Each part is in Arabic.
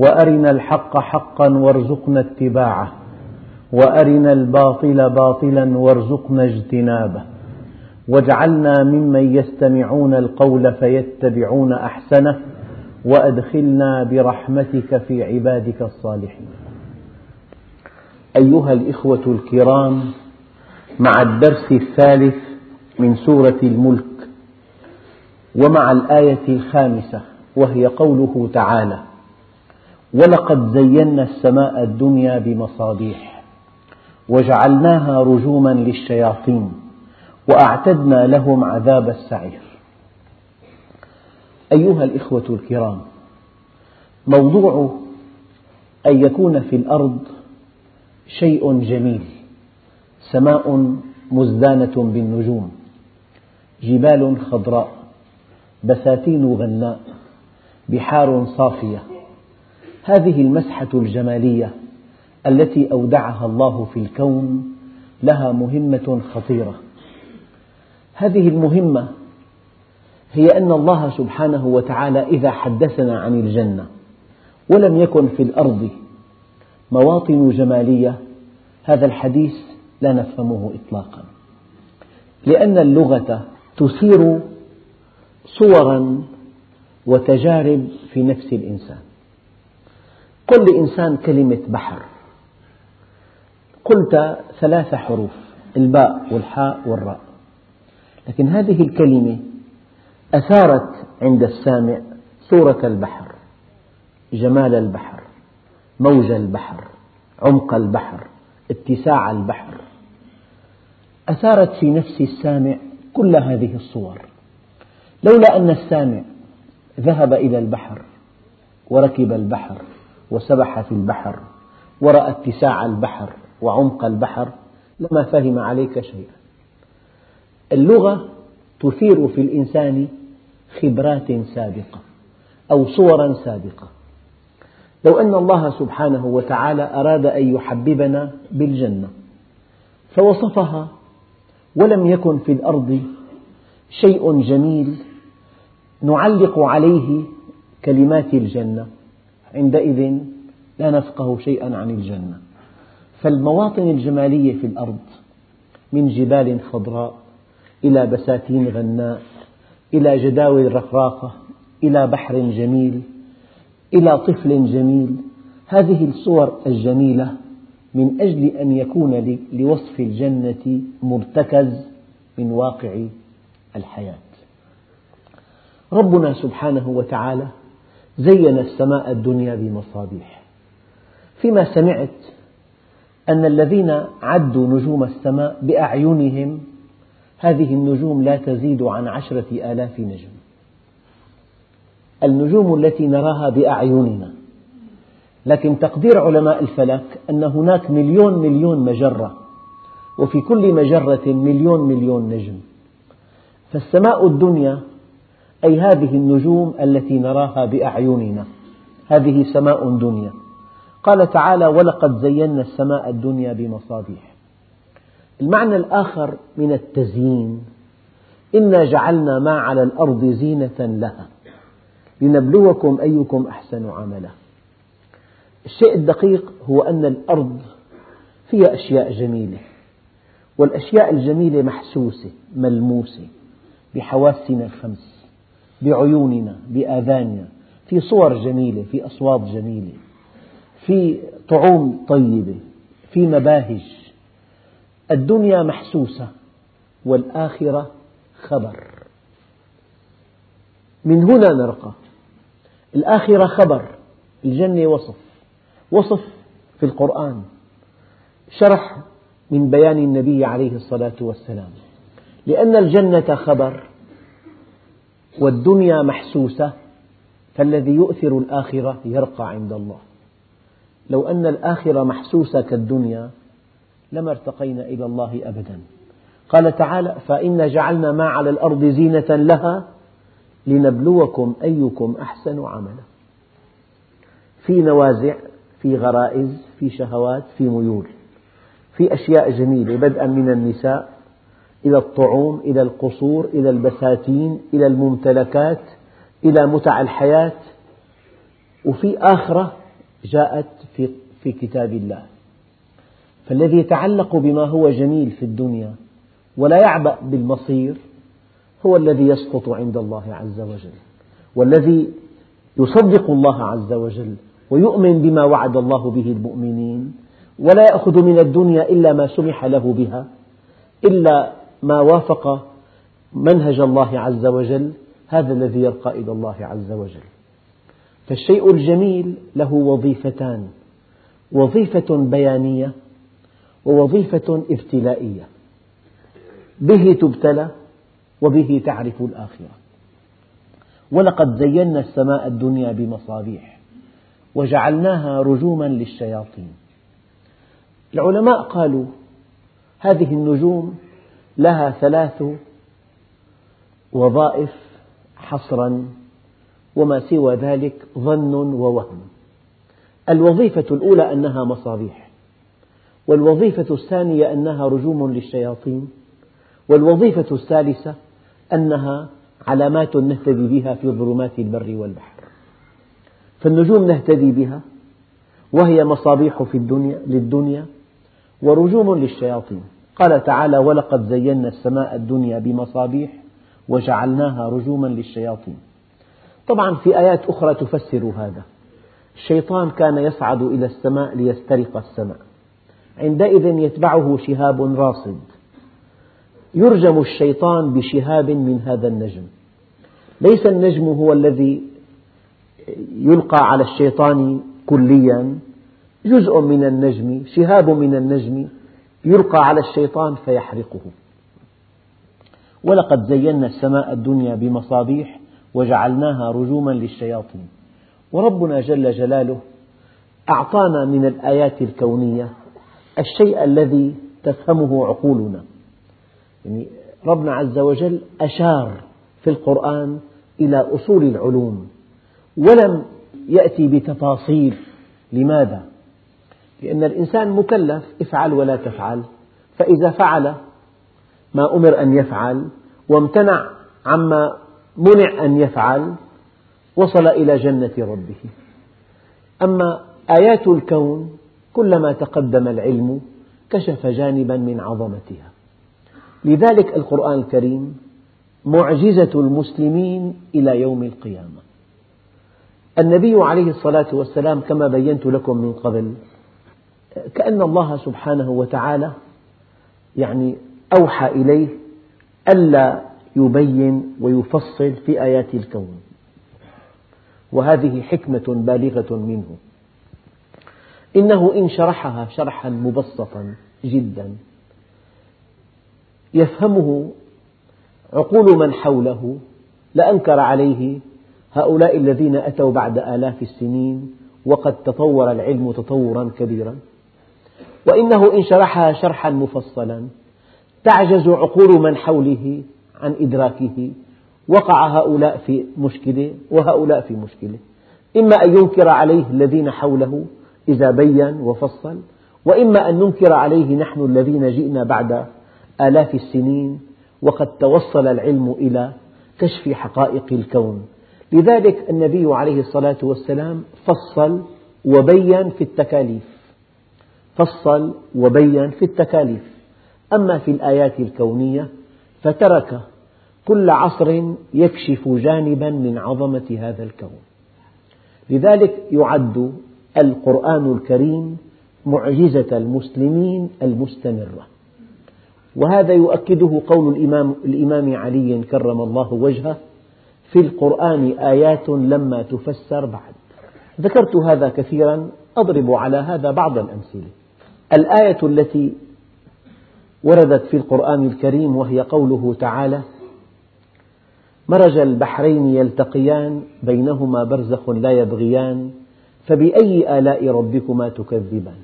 وأرنا الحق حقا وارزقنا اتباعه وأرنا الباطل باطلا وارزقنا اجتنابه واجعلنا ممن يستمعون القول فيتبعون أحسنه وأدخلنا برحمتك في عبادك الصالحين. أيها الإخوة الكرام مع الدرس الثالث من سورة الملك ومع الآية الخامسة وهي قوله تعالى ولقد زينا السماء الدنيا بمصابيح وجعلناها رجوما للشياطين وأعتدنا لهم عذاب السعير. أيها الإخوة الكرام موضوع أن يكون في الأرض شيء جميل سماء مزدانة بالنجوم جبال خضراء بساتين غناء بحار صافية هذه المسحة الجمالية التي أودعها الله في الكون لها مهمة خطيرة. هذه المهمة هي أن الله سبحانه وتعالى إذا حدثنا عن الجنة ولم يكن في الأرض مواطن جمالية هذا الحديث لا نفهمه إطلاقا. لأن اللغة تثير صورا وتجارب في نفس الإنسان. قل لإنسان كلمة بحر. قلت ثلاث حروف الباء والحاء والراء. لكن هذه الكلمة أثارت عند السامع صورة البحر جمال البحر موج البحر عمق البحر اتساع البحر. أثارت في نفس السامع كل هذه الصور. لولا أن السامع ذهب إلى البحر وركب البحر وسبح في البحر ورأى اتساع البحر وعمق البحر لما فهم عليك شيئا. اللغة تثير في الإنسان خبرات سابقة أو صورا سابقة. لو أن الله سبحانه وتعالى أراد أن يحببنا بالجنة فوصفها ولم يكن في الأرض شيء جميل نعلق عليه كلمات الجنة. عندئذ لا نفقه شيئا عن الجنة. فالمواطن الجمالية في الأرض من جبال خضراء إلى بساتين غناء إلى جداول رقراقة إلى بحر جميل إلى طفل جميل. هذه الصور الجميلة من أجل أن يكون لوصف الجنة مرتكز من واقع الحياة. ربنا سبحانه وتعالى زين السماء الدنيا بمصابيح. فيما سمعت أن الذين عدوا نجوم السماء بأعينهم هذه النجوم لا تزيد عن عشرة آلاف نجم. النجوم التي نراها بأعيننا. لكن تقدير علماء الفلك أن هناك مليون مليون مجرة وفي كل مجرة مليون مليون نجم. فالسماء الدنيا أي هذه النجوم التي نراها بأعيننا. هذه سماء دنيا قال تعالى ولقد زينا السماء الدنيا بمصابيح. المعنى الآخر من التزيين إنا جعلنا ما على الأرض زينة لها. لنبلوكم أيكم أحسن عملا. الشيء الدقيق هو أن الأرض فيها أشياء جميلة والأشياء الجميلة محسوسة ملموسة بحواسنا الخمس. بعيوننا بآذاننا في صور جميلة في أصوات جميلة في طعوم طيبة في مباهج. الدنيا محسوسة والآخرة خبر. من هنا نرقى. الآخرة خبر الجنة وصف. وصف في القرآن. شرح من بيان النبي عليه الصلاة والسلام. لأن الجنة خبر والدنيا محسوسة فالذي يؤثر الآخرة يرقى عند الله. لو أن الآخرة محسوسة كالدنيا لما ارتقينا إلى الله أبدا. قال تعالى فإن جعلنا ما على الأرض زينة لها لنبلوكم أيكم أحسن عملا. في نوازع في غرائز في شهوات في ميول في أشياء جميلة بدءا من النساء. إلى الطعوم إلى القصور إلى البساتين إلى الممتلكات إلى متع الحياة. وفي آخرة جاءت في, في كتاب الله. فالذي يتعلق بما هو جميل في الدنيا ولا يعبأ بالمصير هو الذي يسقط عند الله عز وجل والذي يصدق الله عز وجل ويؤمن بما وعد الله به المؤمنين ولا يأخذ من الدنيا إلا ما سمح له بها إلا ما وافق منهج الله عز وجل هذا الذي يرقى إلى الله عز وجل. فالشيء الجميل له وظيفتان وظيفة بيانية ووظيفة ابتلائية. به تبتلى وبه تعرف الآخرة. ولقد زينا السماء الدنيا بمصابيح وجعلناها رجوما للشياطين. العلماء قالوا هذه النجوم لها ثلاث وظائف حصرا وما سوى ذلك ظن ووهم. الوظيفة الأولى أنها مصابيح والوظيفة الثانية أنها رجوم للشياطين والوظيفة الثالثة أنها علامات نهتدي بها في ظلمات البر والبحر. فالنجوم نهتدي بها وهي مصابيح في الدنيا للدنيا ورجوم للشياطين. قال تعالى ولقد زينا السماء الدنيا بمصابيح وجعلناها رجوما للشياطين. طبعا في آيات أخرى تفسر هذا. الشيطان كان يصعد إلى السماء ليسترق السماء. عندئذ يتبعه شهاب راصد. يرجم الشيطان بشهاب من هذا النجم. ليس النجم هو الذي يلقى على الشيطان كليا. جزء من النجم شهاب من النجم يلقى على الشيطان فيحرقه. ولقد زينا السماء الدنيا بمصابيح وجعلناها رجوما للشياطين. وربنا جل جلاله أعطانا من الآيات الكونية الشيء الذي تفهمه عقولنا. يعني ربنا عز وجل أشار في القرآن إلى أصول العلوم ولم يأتي بتفاصيل. لماذا؟ لأن الإنسان مكلف افعل ولا تفعل. فإذا فعل ما أمر أن يفعل وامتنع عما منع أن يفعل وصل إلى جنة ربه. أما آيات الكون كلما تقدم العلم كشف جانبا من عظمتها. لذلك القرآن الكريم معجزة المسلمين إلى يوم القيامة. النبي عليه الصلاة والسلام كما بينت لكم من قبل كأن الله سبحانه وتعالى يعني أوحى إليه ألا يبين ويفصل في آيات الكون. وهذه حكمة بالغة منه. إنه إن شرحها شرحا مبسطا جدا يفهمه عقول من حوله لأنكر عليه هؤلاء الذين أتوا بعد آلاف السنين وقد تطور العلم تطورا كبيرا. وإنه إن شرحها شرحا مفصلا. تعجز عقول من حوله عن إدراكه. وقع هؤلاء في مشكلة وهؤلاء في مشكلة. إما أن ينكر عليه الذين حوله إذا بين وفصل وإما أن ننكر عليه نحن الذين جئنا بعد آلاف السنين وقد توصل العلم إلى كشف حقائق الكون. لذلك النبي عليه الصلاة والسلام فصل وبين في التكاليف. فصل وبين في التكاليف. أما في الآيات الكونية فترك كل عصر يكشف جانبا من عظمة هذا الكون. لذلك يعد القرآن الكريم معجزة المسلمين المستمرة. وهذا يؤكده قول الإمام, الإمام علي كرم الله وجهه في القرآن آيات لما تفسر بعد. ذكرت هذا كثيرا أضرب على هذا بعض الأمثلة. الآية التي وردت في القرآن الكريم وهي قوله تعالى مرج البحرين يلتقيان بينهما برزخ لا يبغيان فبأي آلاء ربكما تكذبان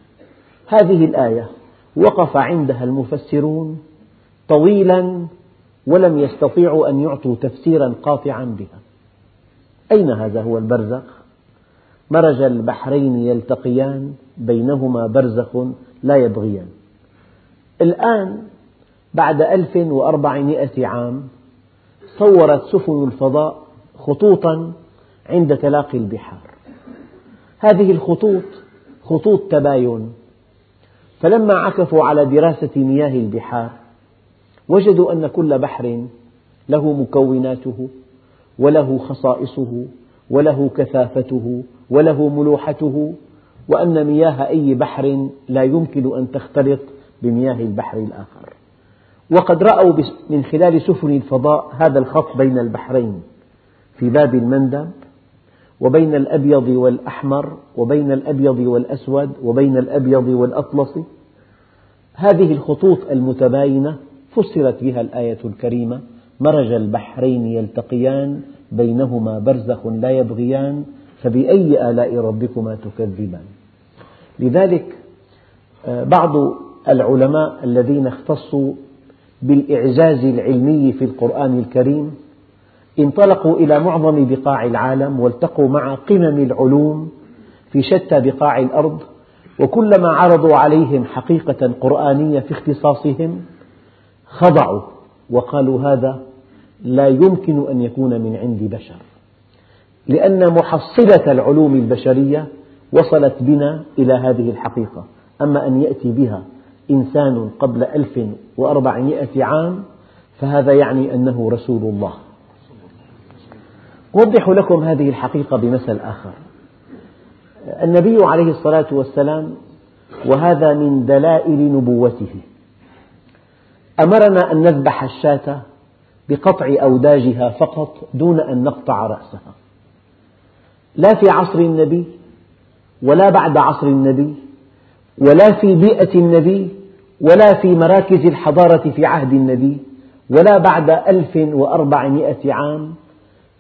هذه الآية وقف عندها المفسرون طويلا ولم يستطيعوا أن يعطوا تفسيرا قاطعا بها أين هذا هو البرزخ؟ مرج البحرين يلتقيان بينهما برزخ لا يبغيان. الآن بعد ألف وأربعمائة عام صورت سفن الفضاء خطوطا عند تلاقي البحار. هذه الخطوط خطوط تباين. فلما عكفوا على دراسة مياه البحار وجدوا أن كل بحر له مكوناته وله خصائصه وله كثافته وله ملوحته وأن مياه أي بحر لا يمكن أن تختلط بمياه البحر الآخر. وقد رأوا من خلال سفن الفضاء هذا الخط بين البحرين في باب المندب وبين الأبيض والأحمر وبين الأبيض والأسود وبين الأبيض والأطلس. هذه الخطوط المتباينة فسرت بها الآية الكريمة مرج البحرين يلتقيان بينهما برزخ لا يبغيان فبأي آلاء ربكما تكذبان؟ لذلك آه، بعض العلماء الذين اختصوا بالإعجاز العلمي في القرآن الكريم انطلقوا إلى معظم بقاع العالم والتقوا مع قمم العلوم في شتى بقاع الأرض وكلما عرضوا عليهم حقيقة قرآنية في اختصاصهم خضعوا وقالوا هذا لا يمكن أن يكون من عند بشر. لأن محصلة العلوم البشرية وصلت بنا إلى هذه الحقيقة. أما أن يأتي بها إنسان قبل ألف وأربعمائة عام فهذا يعني أنه رسول الله. أوضح لكم هذه الحقيقة بمثل آخر. النبي عليه الصلاة والسلام وهذا من دلائل نبوته. أمرنا أن نذبح الشاة بقطع أوداجها فقط دون أن نقطع رأسها. لا في عصر النبي ولا بعد عصر النبي ولا في بيئة النبي ولا في مراكز الحضارة في عهد النبي ولا بعد ألف وأربعمائة عام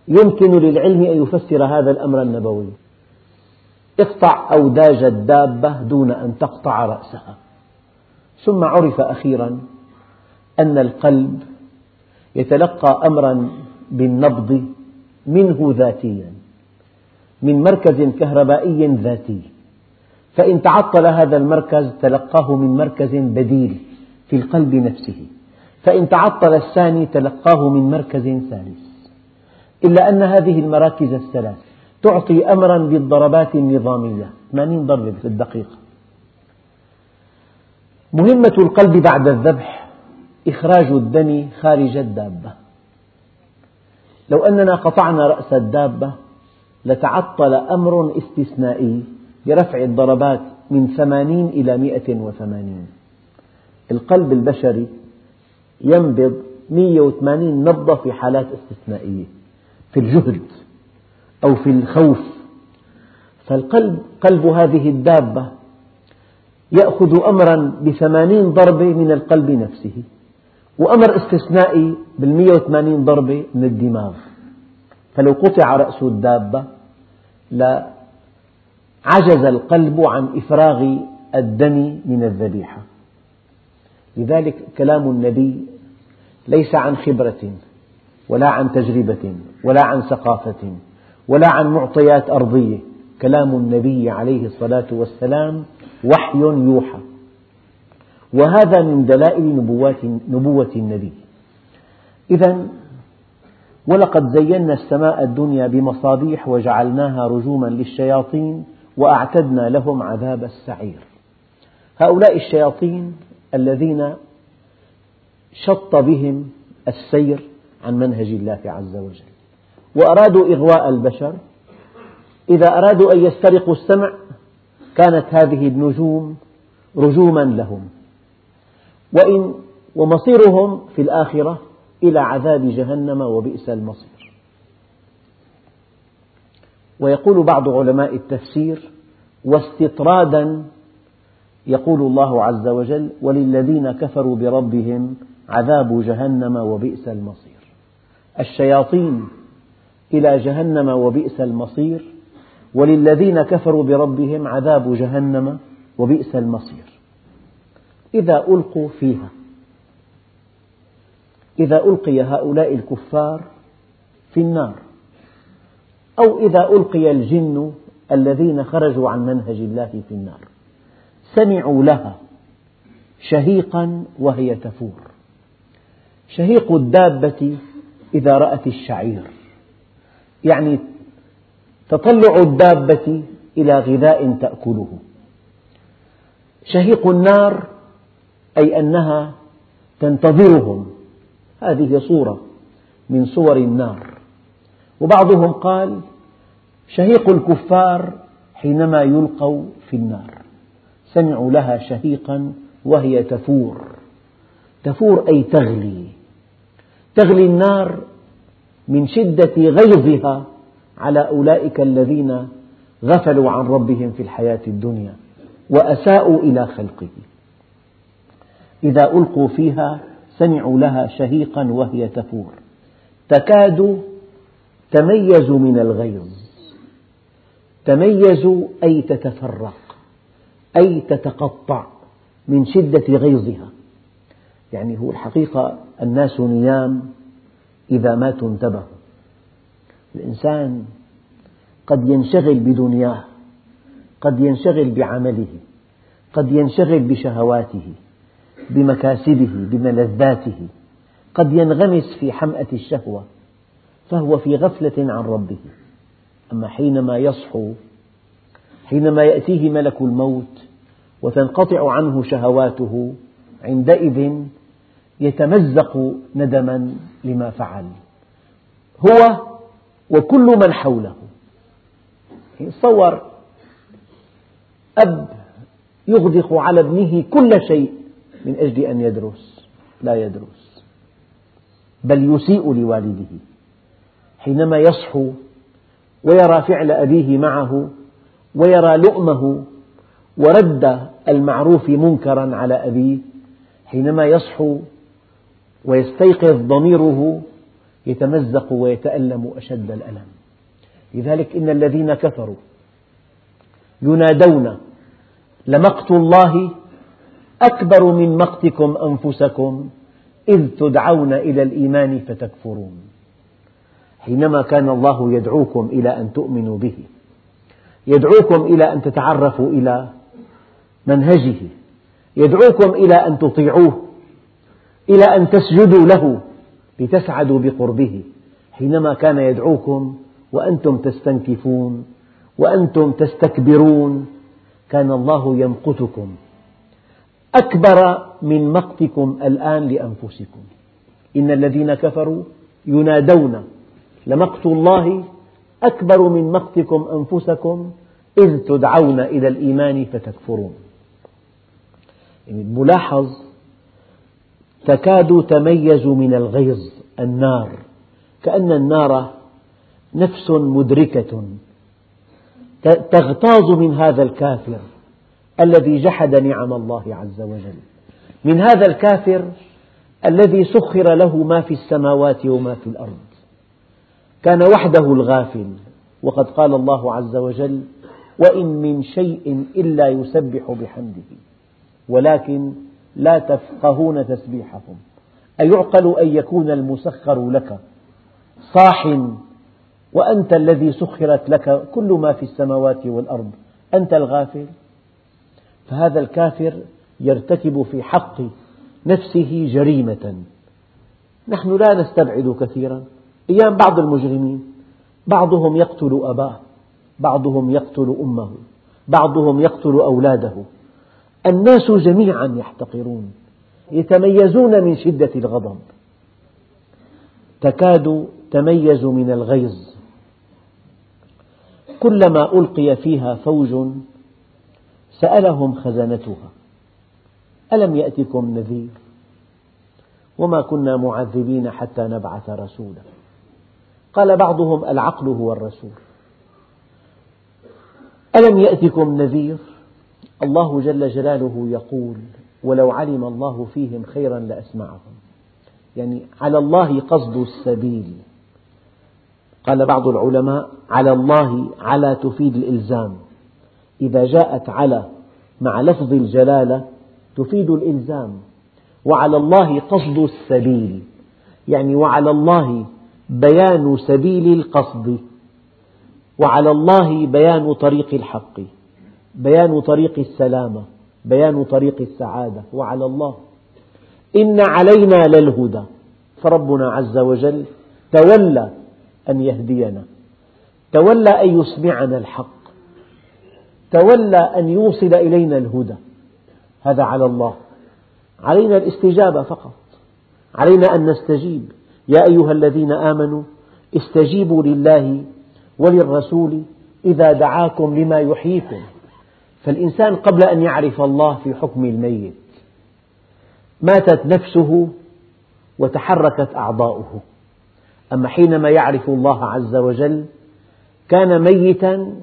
يمكن للعلم أن يفسر هذا الأمر النبوي. اقطع أوداج الدابة دون أن تقطع رأسها. ثم عرف أخيرا أن القلب يتلقى أمرا بالنبض منه ذاتيا. من مركز كهربائي ذاتي. فإن تعطل هذا المركز تلقاه من مركز بديل في القلب نفسه. فإن تعطل الثاني تلقاه من مركز ثالث. إلا أن هذه المراكز الثلاث تعطي أمرا بالضربات النظامية. 80 ضربة في الدقيقة مهمة القلب بعد الذبح إخراج الدم خارج الدابة. لو أننا قطعنا رأس الدابة لتعطل أمر استثنائي برفع الضربات من ثمانين إلى مئة وثمانين. القلب البشري ينبض 180 نبضة في حالات استثنائية في الجهد أو في الخوف. فالقلب قلب هذه الدابة يأخذ أمرا بثمانين ضربة من القلب نفسه وأمر استثنائي بالمئة وثمانين ضربة من الدماغ. فلو قطع رأس الدابة لعجز القلب عن إفراغ الدم من الذبيحة. لذلك كلام النبي ليس عن خبرة ولا عن تجربة ولا عن ثقافة ولا عن معطيات أرضية. كلام النبي عليه الصلاة والسلام وحي يوحى. وهذا من دلائل نبوة النبي. إذا ولقد زينا السماء الدنيا بمصابيح وجعلناها رجوما للشياطين وأعتدنا لهم عذاب السعير. هؤلاء الشياطين الذين شط بهم السير عن منهج الله عز وجل. وأرادوا إغواء البشر. إذا أرادوا أن يسترقوا السمع كانت هذه النجوم رجوما لهم. وإن ومصيرهم في الآخرة إلى عذاب جهنم وبئس المصير. ويقول بعض علماء التفسير واستطرادا يقول الله عز وجل وللذين كفروا بربهم عذاب جهنم وبئس المصير. الشياطين إلى جهنم وبئس المصير وللذين كفروا بربهم عذاب جهنم وبئس المصير. إذا ألقوا فيها إذا ألقي هؤلاء الكفار في النار أو إذا ألقي الجن الذين خرجوا عن منهج الله في النار سمعوا لها شهيقا وهي تفور. شهيق الدابة إذا رأت الشعير. يعني تطلع الدابة إلى غذاء تأكله. شهيق النار أي أنها تنتظرهم. هذه صورة من صور النار. وبعضهم قال شهيق الكفار حينما يلقوا في النار. سمعوا لها شهيقا وهي تفور. تفور أي تغلي. تغلي النار من شدة غيظها على أولئك الذين غفلوا عن ربهم في الحياة الدنيا وأساءوا إلى خلقه. إذا ألقوا فيها سمعوا لها شهيقا وهي تفور. تكاد تميز من الغيظ. تميز أي تتفرق أي تتقطع من شدة غيظها. يعني هو الحقيقة الناس نيام إذا ماتوا انتبهوا. الإنسان قد ينشغل بدنياه قد ينشغل بعمله قد ينشغل بشهواته. بمكاسبه بملذاته. قد ينغمس في حمأة الشهوة فهو في غفلة عن ربه. أما حينما يصحو حينما يأتيه ملك الموت وتنقطع عنه شهواته عندئذ يتمزق ندما لما فعل. هو وكل من حوله. تصور أب يغدق على ابنه كل شيء. من أجل أن يدرس. لا يدرس. بل يسيء لوالده. حينما يصحو ويرى فعل أبيه معه ويرى لؤمه ورد المعروف منكرا على أبيه حينما يصحو ويستيقظ ضميره يتمزق ويتألم أشد الألم. لذلك إن الذين كفروا ينادون لمقت الله أكبر من مقتكم أنفسكم إذ تدعون إلى الإيمان فتكفرون. حينما كان الله يدعوكم إلى أن تؤمنوا به يدعوكم إلى أن تتعرفوا إلى منهجه يدعوكم إلى أن تطيعوه إلى أن تسجدوا له لتسعدوا بقربه. حينما كان يدعوكم وأنتم تستنكفون وأنتم تستكبرون كان الله يمقتكم. أكبر من مقتكم الآن لأنفسكم. إن الذين كفروا ينادون لمقت الله أكبر من مقتكم أنفسكم إذ تدعون إلى الإيمان فتكفرون. يعني ملاحظ تكاد تميز من الغيظ النار. كأن النار نفس مدركة تغتاظ من هذا الكافر. الذي جحد نعم الله عز وجل. من هذا الكافر الذي سخر له ما في السماوات وما في الأرض. كان وحده الغافل وقد قال الله عز وجل وإن من شيء إلا يسبح بحمده ولكن لا تفقهون تسبيحهم. أيعقل أن يكون المسخر لك؟ صاح وأنت الذي سخرت لك كل ما في السماوات والأرض أنت الغافل. فهذا الكافر يرتكب في حق نفسه جريمة. نحن لا نستبعد كثيرا. أيام بعض المجرمين بعضهم يقتل أباه بعضهم يقتل أمه بعضهم يقتل أولاده. الناس جميعا يحتقرون يتميزون من شدة الغضب. تكاد تميز من الغيظ. كلما ألقي فيها فوج سألهم خزنتها. ألم يأتكم نذير؟ وما كنا معذبين حتى نبعث رسولا. قال بعضهم العقل هو الرسول. ألم يأتكم نذير؟ الله جل جلاله يقول ولو علم الله فيهم خيرا لأسمعهم. يعني على الله قصد السبيل. قال بعض العلماء على الله على تفيد الإلزام. إذا جاءت على مع لفظ الجلالة تفيد الإلزام. وعلى الله قصد السبيل. يعني وعلى الله بيان سبيل القصد. وعلى الله بيان طريق الحق. بيان طريق السلامة. بيان طريق السعادة. وعلى الله. إن علينا للهدى. فربنا عز وجل تولى أن يهدينا. تولى أن يسمعنا الحق. تولى أن يوصل إلينا الهدى. هذا على الله. علينا الاستجابة فقط. علينا أن نستجيب. يا أيها الذين آمنوا استجيبوا لله وللرسول إذا دعاكم لما يحييكم. فالإنسان قبل أن يعرف الله في حكم الميت. ماتت نفسه وتحركت أعضاؤه. أما حينما يعرف الله عز وجل كان ميتا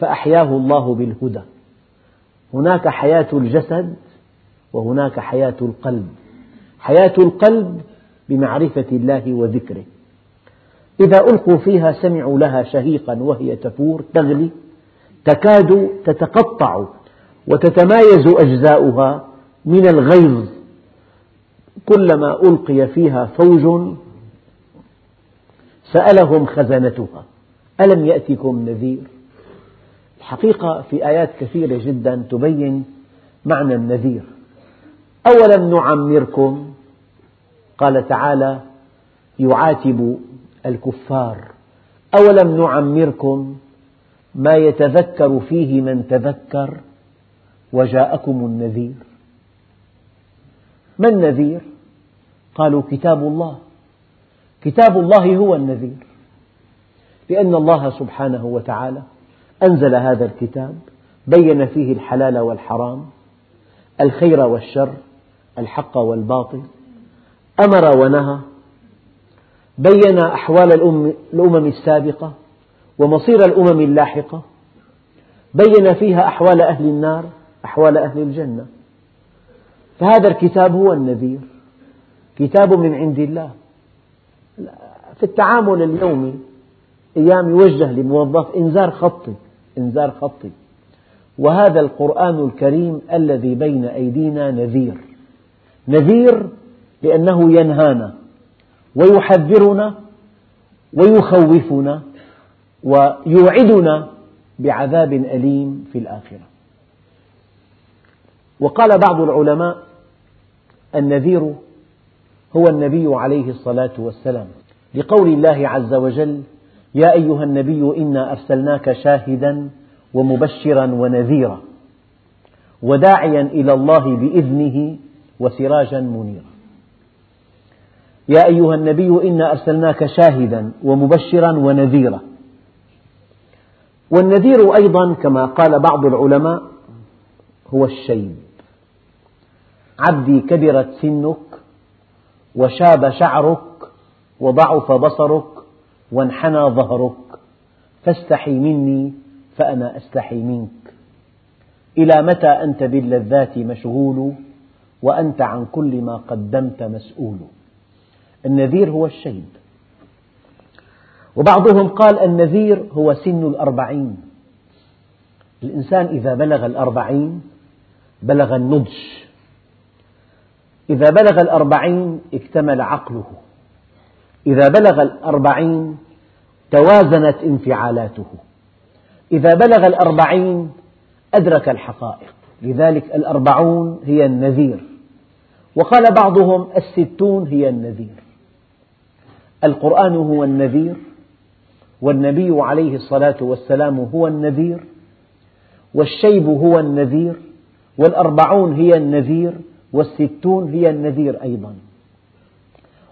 فأحياه الله بالهدى. هناك حياة الجسد وهناك حياة القلب. حياة القلب بمعرفة الله وذكره. إذا ألقوا فيها سمعوا لها شهيقا وهي تفور تغلي تكاد تتقطع وتتمايز أجزاؤها من الغيظ. كلما ألقي فيها فوج سألهم خزنتها. ألم يأتكم نذير؟ الحقيقة في آيات كثيرة جدا تبين معنى النذير. أولم نعمركم؟ قال تعالى يعاتب الكفار. أولم نعمركم؟ ما يتذكر فيه من تذكر وجاءكم النذير. ما النذير؟ قالوا كتاب الله. كتاب الله هو النذير. لأن الله سبحانه وتعالى أنزل هذا الكتاب بين فيه الحلال والحرام الخير والشر الحق والباطل أمر ونهى بين أحوال الأمم السابقة ومصير الأمم اللاحقة بين فيها أحوال أهل النار أحوال أهل الجنة. فهذا الكتاب هو النذير كتاب من عند الله. في التعامل اليومي أيام يوجه لموظف إنذار خطي. إنذار خطي. وهذا القرآن الكريم الذي بين أيدينا نذير. نذير لأنه ينهانا ويحذرنا ويخوفنا ويوعدنا بعذاب أليم في الآخرة. وقال بعض العلماء النذير هو النبي عليه الصلاة والسلام لقول الله عز وجل يا أيها النبي إنا أرسلناك شاهدا ومبشرا ونذيرا وداعيا إلى الله بإذنه وسراجا منيرا. يا أيها النبي إنا أرسلناك شاهدا ومبشرا ونذيرا. والنذير أيضا كما قال بعض العلماء هو الشيب. عبدي كبرت سنك وشاب شعرك وضعف بصرك وانحنى ظهرك فاستحي مني فأنا أستحي منك. إلى متى أنت باللذات مشغول وأنت عن كل ما قدمت مسؤول؟ النذير هو الشيب وبعضهم قال النذير هو سن الأربعين. الإنسان إذا بلغ الأربعين بلغ النضج. إذا بلغ الأربعين اكتمل عقله. إذا بلغ الأربعين توازنت انفعالاته. إذا بلغ الأربعين أدرك الحقائق. لذلك الأربعون هي النذير. وقال بعضهم الستون هي النذير. القرآن هو النذير والنبي عليه الصلاة والسلام هو النذير والشيب هو النذير والأربعون هي النذير والستون هي النذير أيضا.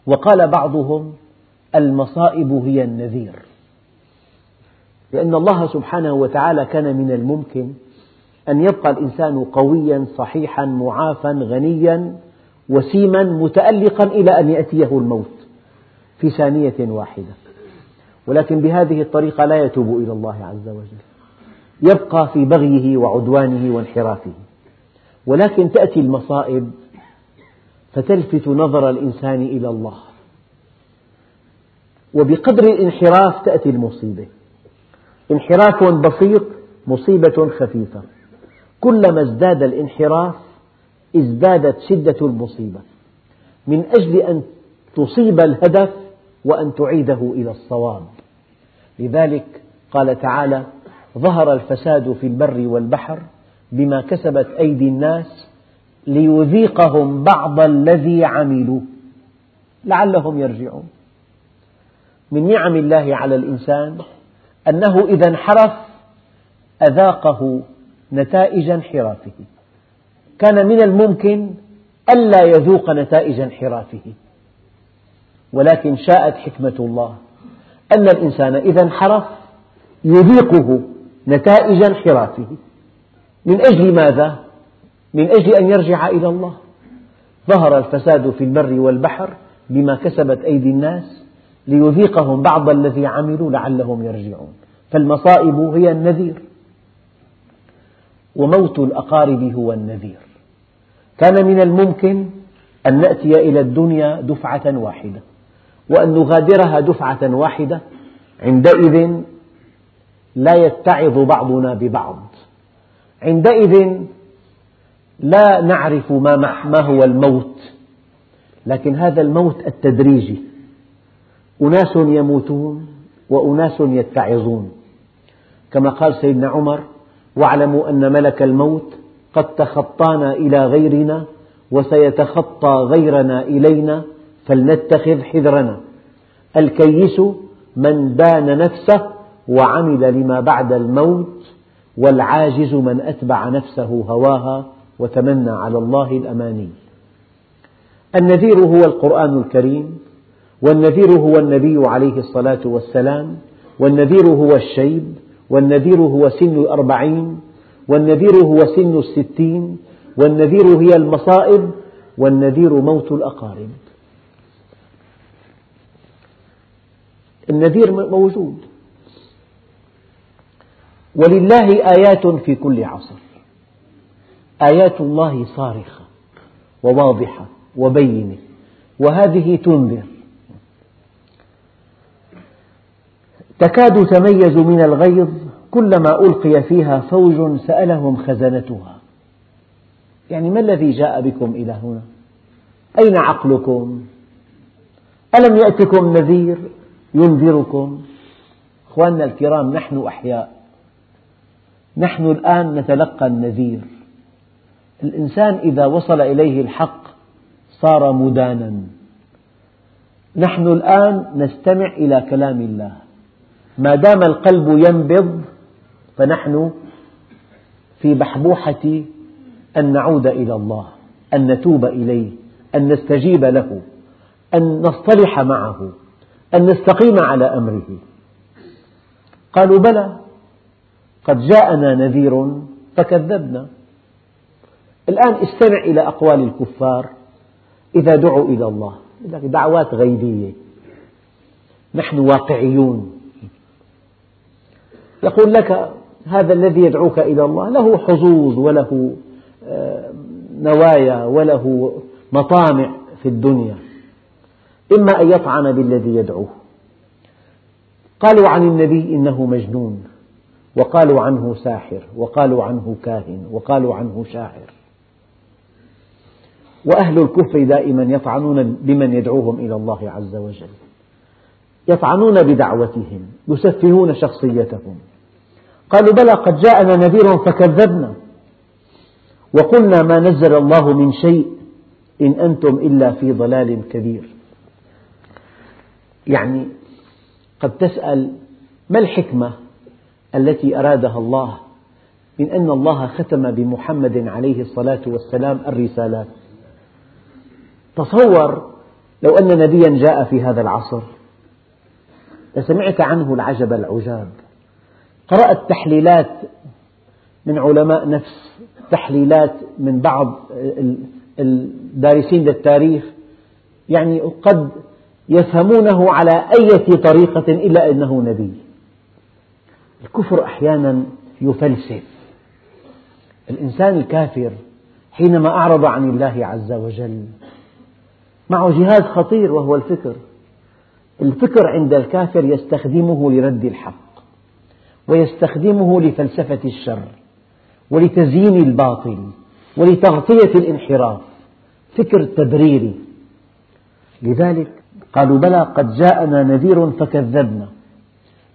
وقال بعضهم المصائب هي النذير. لأن الله سبحانه وتعالى كان من الممكن أن يبقى الإنسان قويا صحيحا معافا غنيا وسيما متألقا إلى أن يأتيه الموت في ثانية واحدة. ولكن بهذه الطريقة لا يتوب إلى الله عز وجل. يبقى في بغيه وعدوانه وانحرافه. ولكن تأتي وبقدر الانحراف تأتي المصيبة. انحراف بسيط مصيبة خفيفة. كلما ازداد الانحراف ازدادت شدة المصيبة. من أجل أن تصيب الهدف وأن تعيده إلى الصواب. لذلك قال تعالى ظهر الفساد في البر والبحر بما كسبت أيدي الناس ليذيقهم بعض الذي عملوا لعلهم يرجعون. من نعم الله على الإنسان أنه إذا انحرف أذاقه نتائج انحرافه. كان من الممكن ألا يذوق نتائج انحرافه. ولكن شاءت حكمة الله أن الإنسان إذا انحرف يذيقه نتائج انحرافه. من أجل ماذا؟ من أجل أن يرجع إلى الله. ظهر الفساد في البر والبحر بما كسبت أيدي الناس ليذيقهم بعض الذي عملوا لعلهم يرجعون. فالمصائب هي النذير وموت الأقارب هو النذير. كان من الممكن أن نأتي إلى الدنيا دفعة واحدة وأن نغادرها دفعة واحدة عندئذ لا يتعظ بعضنا ببعض. عندئذ لا نعرف ما هو الموت لكن هذا الموت التدريجي. أناس يموتون وأناس يتعظون. كما قال سيدنا عمر واعلموا أن ملك الموت قد تخطانا إلى غيرنا وسيتخطى غيرنا إلينا فلنتخذ حذرنا. الكيس من دان نفسه وعمل لما بعد الموت والعاجز من أتبع نفسه هواها وتمنى على الله الأماني. النذير هو القرآن الكريم والنذير هو النبي عليه الصلاة والسلام والنذير هو الشيب والنذير هو سن الأربعين والنذير هو سن الستين والنذير هي المصائب والنذير موت الأقارب. النذير موجود. ولله آيات في كل عصر. آيات الله صارخة وواضحة وبينة وهذه تنذر. تكاد تميز من الغيظ كلما ألقي فيها فوج سألهم خزنتها. يعني ما الذي جاء بكم إلى هنا؟ أين عقلكم؟ ألم يأتكم نذير ينذركم؟ أخواننا الكرام نحن أحياء. نحن الآن نتلقى النذير. الإنسان إذا وصل إليه الحق صار مدانا. نحن الآن نستمع إلى كلام الله. ما دام القلب ينبض فنحن في بحبوحة أن نعود إلى الله أن نتوب إليه أن نستجيب له أن نصطلح معه أن نستقيم على أمره. قالوا بلى قد جاءنا نذير فكذبنا. الآن استمع إلى أقوال الكفار إذا دعوا إلى الله. دعوات غيبية. نحن واقعيون. يقول لك هذا الذي يدعوك إلى الله له حظوظ وله آه، نوايا وله مطامع في الدنيا. إما أن يطعن بالذي يدعوه. قالوا عن النبي إنه مجنون وقالوا عنه ساحر وقالوا عنه كاهن وقالوا عنه شاعر. وأهل الكفر دائما يطعنون بمن يدعوهم إلى الله عز وجل. يطعنون بدعوتهم يسفهون شخصيتهم. قالوا بلى قد جاءنا نذير فكذبنا. وقلنا ما نزل الله من شيء إن أنتم إلا في ضلال كبير. يعني قد تسأل ما الحكمة التي أرادها الله من أن الله ختم بمحمد عليه الصلاة والسلام الرسالات؟ تصور لو أن نبيا جاء في هذا العصر. لسمعت عنه العجب العجاب. قرأت تحليلات من علماء نفس تحليلات من بعض الدارسين للتاريخ. يعني قد يفهمونه على أي طريقة إلا أنه نبي. الكفر أحيانا يفلسف. الإنسان الكافر حينما أعرض عن الله عز وجل معه جهاز خطير وهو الفكر. الفكر عند الكافر يستخدمه لرد الحق ويستخدمه لفلسفة الشر ولتزيين الباطل ولتغطية الانحراف. فكر تبريري. لذلك قالوا بلى قد جاءنا نذير فكذبنا.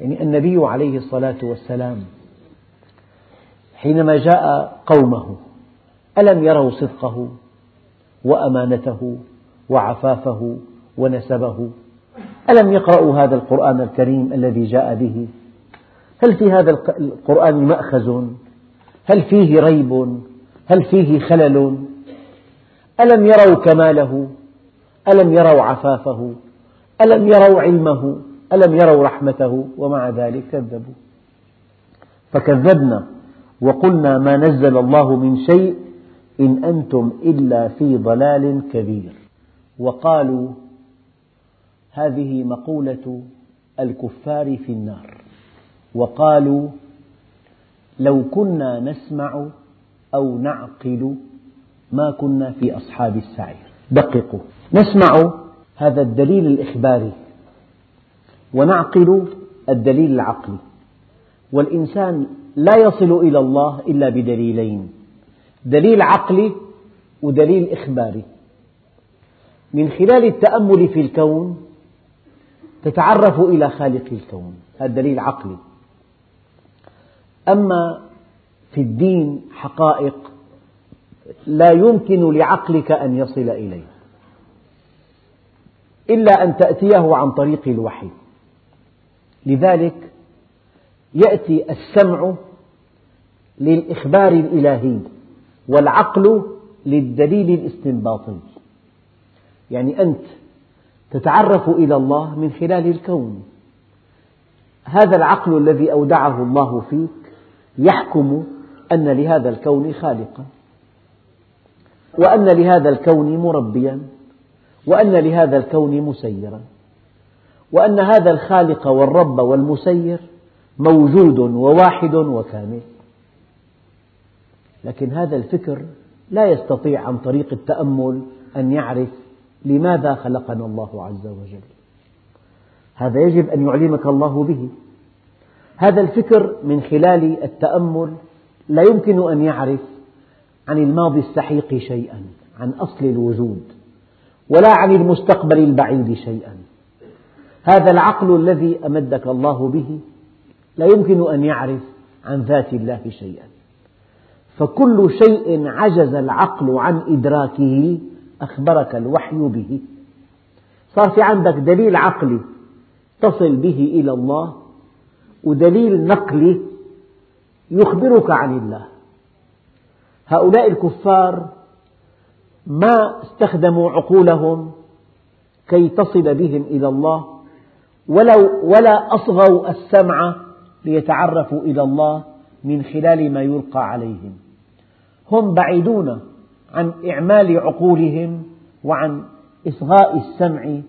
يعني النبي عليه الصلاة والسلام حينما جاء قومه ألم يروا صدقه وأمانته؟ وعفافه ونسبه. ألم يقرأوا هذا القرآن الكريم الذي جاء به؟ هل في هذا القرآن مأخذ؟ هل فيه ريب؟ هل فيه خلل؟ ألم يروا كماله؟ ألم يروا عفافه؟ ألم يروا علمه؟ ألم يروا رحمته؟ ومع ذلك كذبوا. فكذبنا وقلنا ما نزل الله من شيء إن أنتم إلا في ضلال كبير. وقالوا هذه مقولة الكفار في النار. وقالوا لو كنا نسمع أو نعقل ما كنا في أصحاب السعير. دققوا. نسمع هذا الدليل الإخباري ونعقل الدليل العقلي. والإنسان لا يصل إلى الله إلا بدليلين دليل عقلي ودليل إخباري. من خلال التأمل في الكون تتعرف إلى خالق الكون. هذا دليل عقلي. أما في الدين حقائق لا يمكن لعقلك أن يصل إليها. إلا أن تأتيه عن طريق الوحي. لذلك يأتي السمع للإخبار الإلهي والعقل للدليل الاستنباطي. يعني أنت تتعرف إلى الله من خلال الكون. هذا العقل الذي أودعه الله فيك يحكم أن لهذا الكون خالقا وأن لهذا الكون مربيا وأن لهذا الكون مسيرا وأن هذا الخالق والرب والمسير موجود وواحد وكامل. لكن هذا الفكر لا يستطيع عن طريق التأمل أن يعرف لماذا خلقنا الله عز وجل؟ هذا يجب أن يعلمك الله به. هذا الفكر من خلال التأمل لا يمكن أن يعرف عن الماضي السحيق شيئا عن أصل الوجود ولا عن المستقبل البعيد شيئا. هذا العقل الذي أمدك الله به لا يمكن أن يعرف عن ذات الله شيئا. فكل شيء عجز العقل عن إدراكه أخبرك الوحي به. صار في عندك دليل عقلي تصل به إلى الله ودليل نقلي يخبرك عن الله. هؤلاء الكفار ما استخدموا عقولهم كي تصل بهم إلى الله ولا أصغوا السمع ليتعرفوا إلى الله من خلال ما يلقى عليهم. هم بعيدون عن إعمال عقولهم وعن إصغاء السمع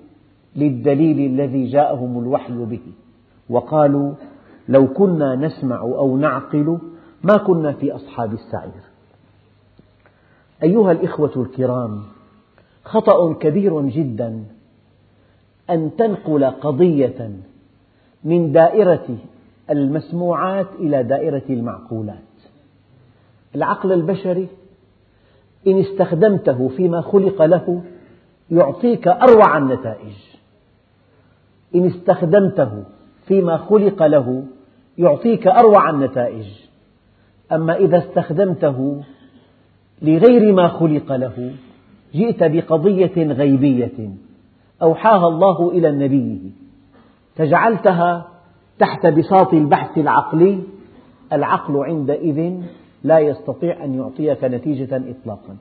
للدليل الذي جاءهم الوحي به. وقالوا لو كنا نسمع أو نعقل ما كنا في أصحاب السعير. أيها الإخوة الكرام خطأ كبير جدا أن تنقل قضية من دائرة المسموعات إلى دائرة المعقولات. العقل البشري إن استخدمته فيما خلق له يعطيك أروع النتائج. إن استخدمته فيما خلق له يعطيك أروع النتائج. أما إذا استخدمته لغير ما خلق له جئت بقضية غيبية أوحاها الله إلى نبيه فجعلتها تحت بساط البحث العقلي العقل عندئذ لا يستطيع أن يعطيك نتيجة إطلاقا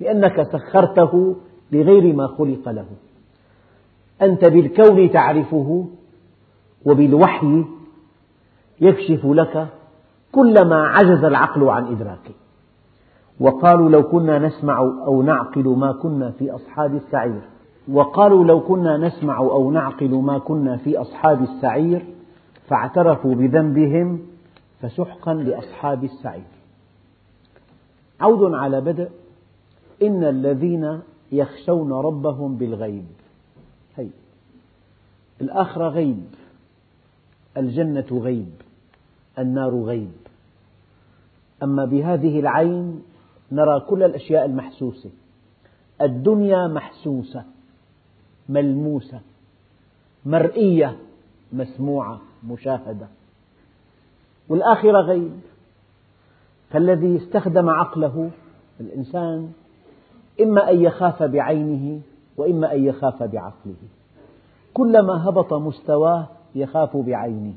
لأنك سخرته لغير ما خلق له. أنت بالكون تعرفه وبالوحي يكشف لك كل ما عجز العقل عن إدراكه. وقالوا لو كنا نسمع أو نعقل ما كنا في أصحاب السعير. وقالوا لو كنا نسمع أو نعقل ما كنا في أصحاب السعير فاعترفوا بذنبهم فسحقا لأصحاب السعير. عود على بدء. إن الذين يخشون ربهم بالغيب. هي. الآخرة غيب. الجنة غيب. النار غيب. أما بهذه العين نرى كل الأشياء المحسوسة. الدنيا محسوسة. ملموسة. مرئية. مسموعة. مشاهدة. والآخرة غيب. فالذي استخدم عقله الإنسان إما أن يخاف بعينه وإما أن يخاف بعقله. كلما هبط مستواه يخاف بعينه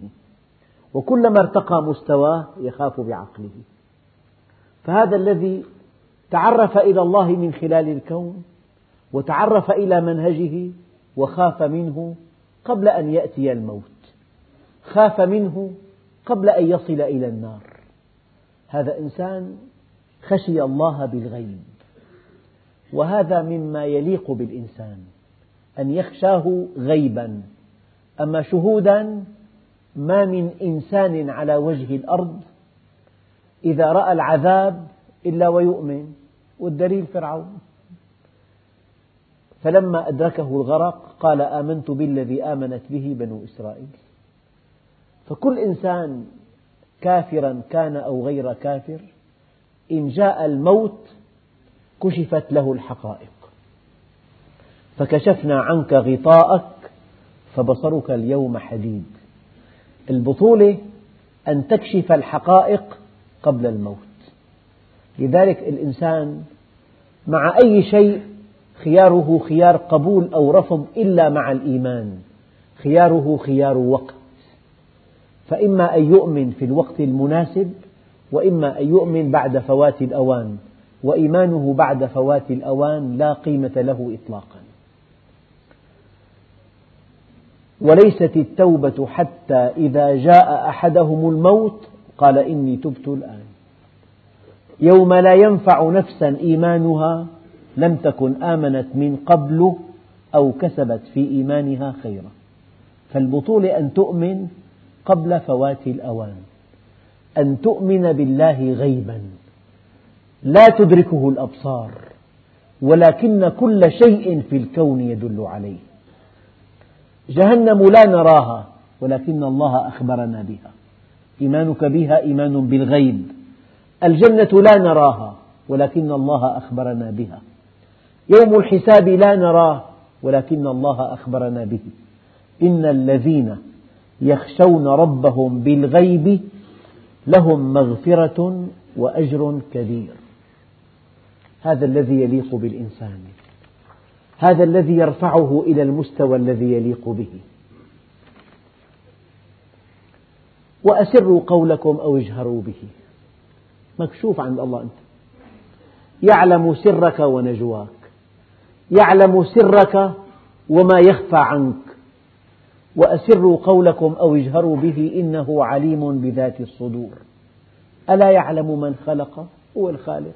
وكلما ارتقى مستواه يخاف بعقله. فهذا الذي تعرف إلى الله من خلال الكون وتعرف إلى منهجه وخاف منه قبل أن يأتي الموت. خاف منه قبل أن يصل إلى النار. هذا إنسان خشي الله بالغيب. وهذا مما يليق بالإنسان أن يخشاه غيبا. أما شهودا ما من إنسان على وجه الأرض إذا رأى العذاب إلا ويؤمن والدليل فرعون. فلما أدركه الغرق قال آمنت بالذي آمنت به بنو إسرائيل. فكل إنسان كافرا كان أو غير كافر إن جاء الموت كشفت له الحقائق. فكشفنا عنك غطاءك فبصرك اليوم حديد. البطولة أن تكشف الحقائق قبل الموت. لذلك الإنسان مع أي شيء خياره خيار قبول أو رفض إلا مع الإيمان. خياره خيار وقت. فإما أن يؤمن في الوقت المناسب وإما أن يؤمن بعد فوات الأوان وإيمانه بعد فوات الأوان لا قيمة له إطلاقا. وليست التوبة حتى إذا جاء أحدهم الموت قال إني تبت الآن. يوم لا ينفع نفسا إيمانها لم تكن آمنت من قبل أو كسبت في إيمانها خيرا. فالبطولة أن تؤمن قبل فوات الأوان. أن تؤمن بالله غيبا. لا تدركه الأبصار. ولكن كل شيء في الكون يدل عليه. جهنم لا نراها ولكن الله أخبرنا بها. إيمانك بها إيمان بالغيب. الجنة لا نراها ولكن الله أخبرنا بها. يوم الحساب لا نراه ولكن الله أخبرنا به. إن الذين يخشون ربهم بالغيب لهم مغفرة وأجر كبير. هذا الذي يليق بالإنسان. هذا الذي يرفعه إلى المستوى الذي يليق به. وأسروا قولكم أو اجهروا به. مكشوف عند الله أنت. يعلم سرك ونجواك. يعلم سرك وما يخفى عنك. وأسروا قولكم أو اجهروا به إنه عليم بذات الصدور. ألا يعلم من خلق؟ هو الخالق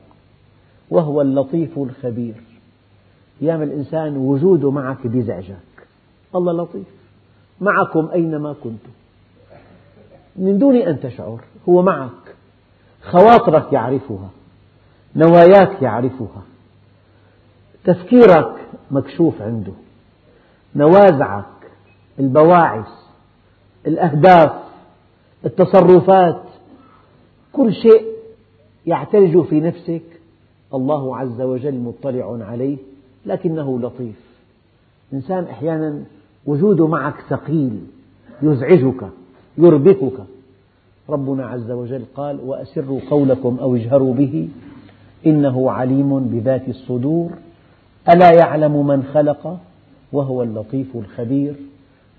وهو اللطيف الخبير. أيام الإنسان وجوده معك بيزعجك الله لطيف. معكم أينما كنتم. من دون أن تشعر هو معك. خواطرك يعرفها نواياك يعرفها. تفكيرك مكشوف عنده. نوازعك البواعث الأهداف التصرفات كل شيء يعتلج في نفسك. الله عز وجل مطلع عليه لكنه لطيف. إنسان أحيانا وجوده معك ثقيل يزعجك يربكك. ربنا عز وجل قال وأسروا قولكم أو اجهروا به إنه عليم بذات الصدور. ألا يعلم من خلق؟ وهو اللطيف الخبير.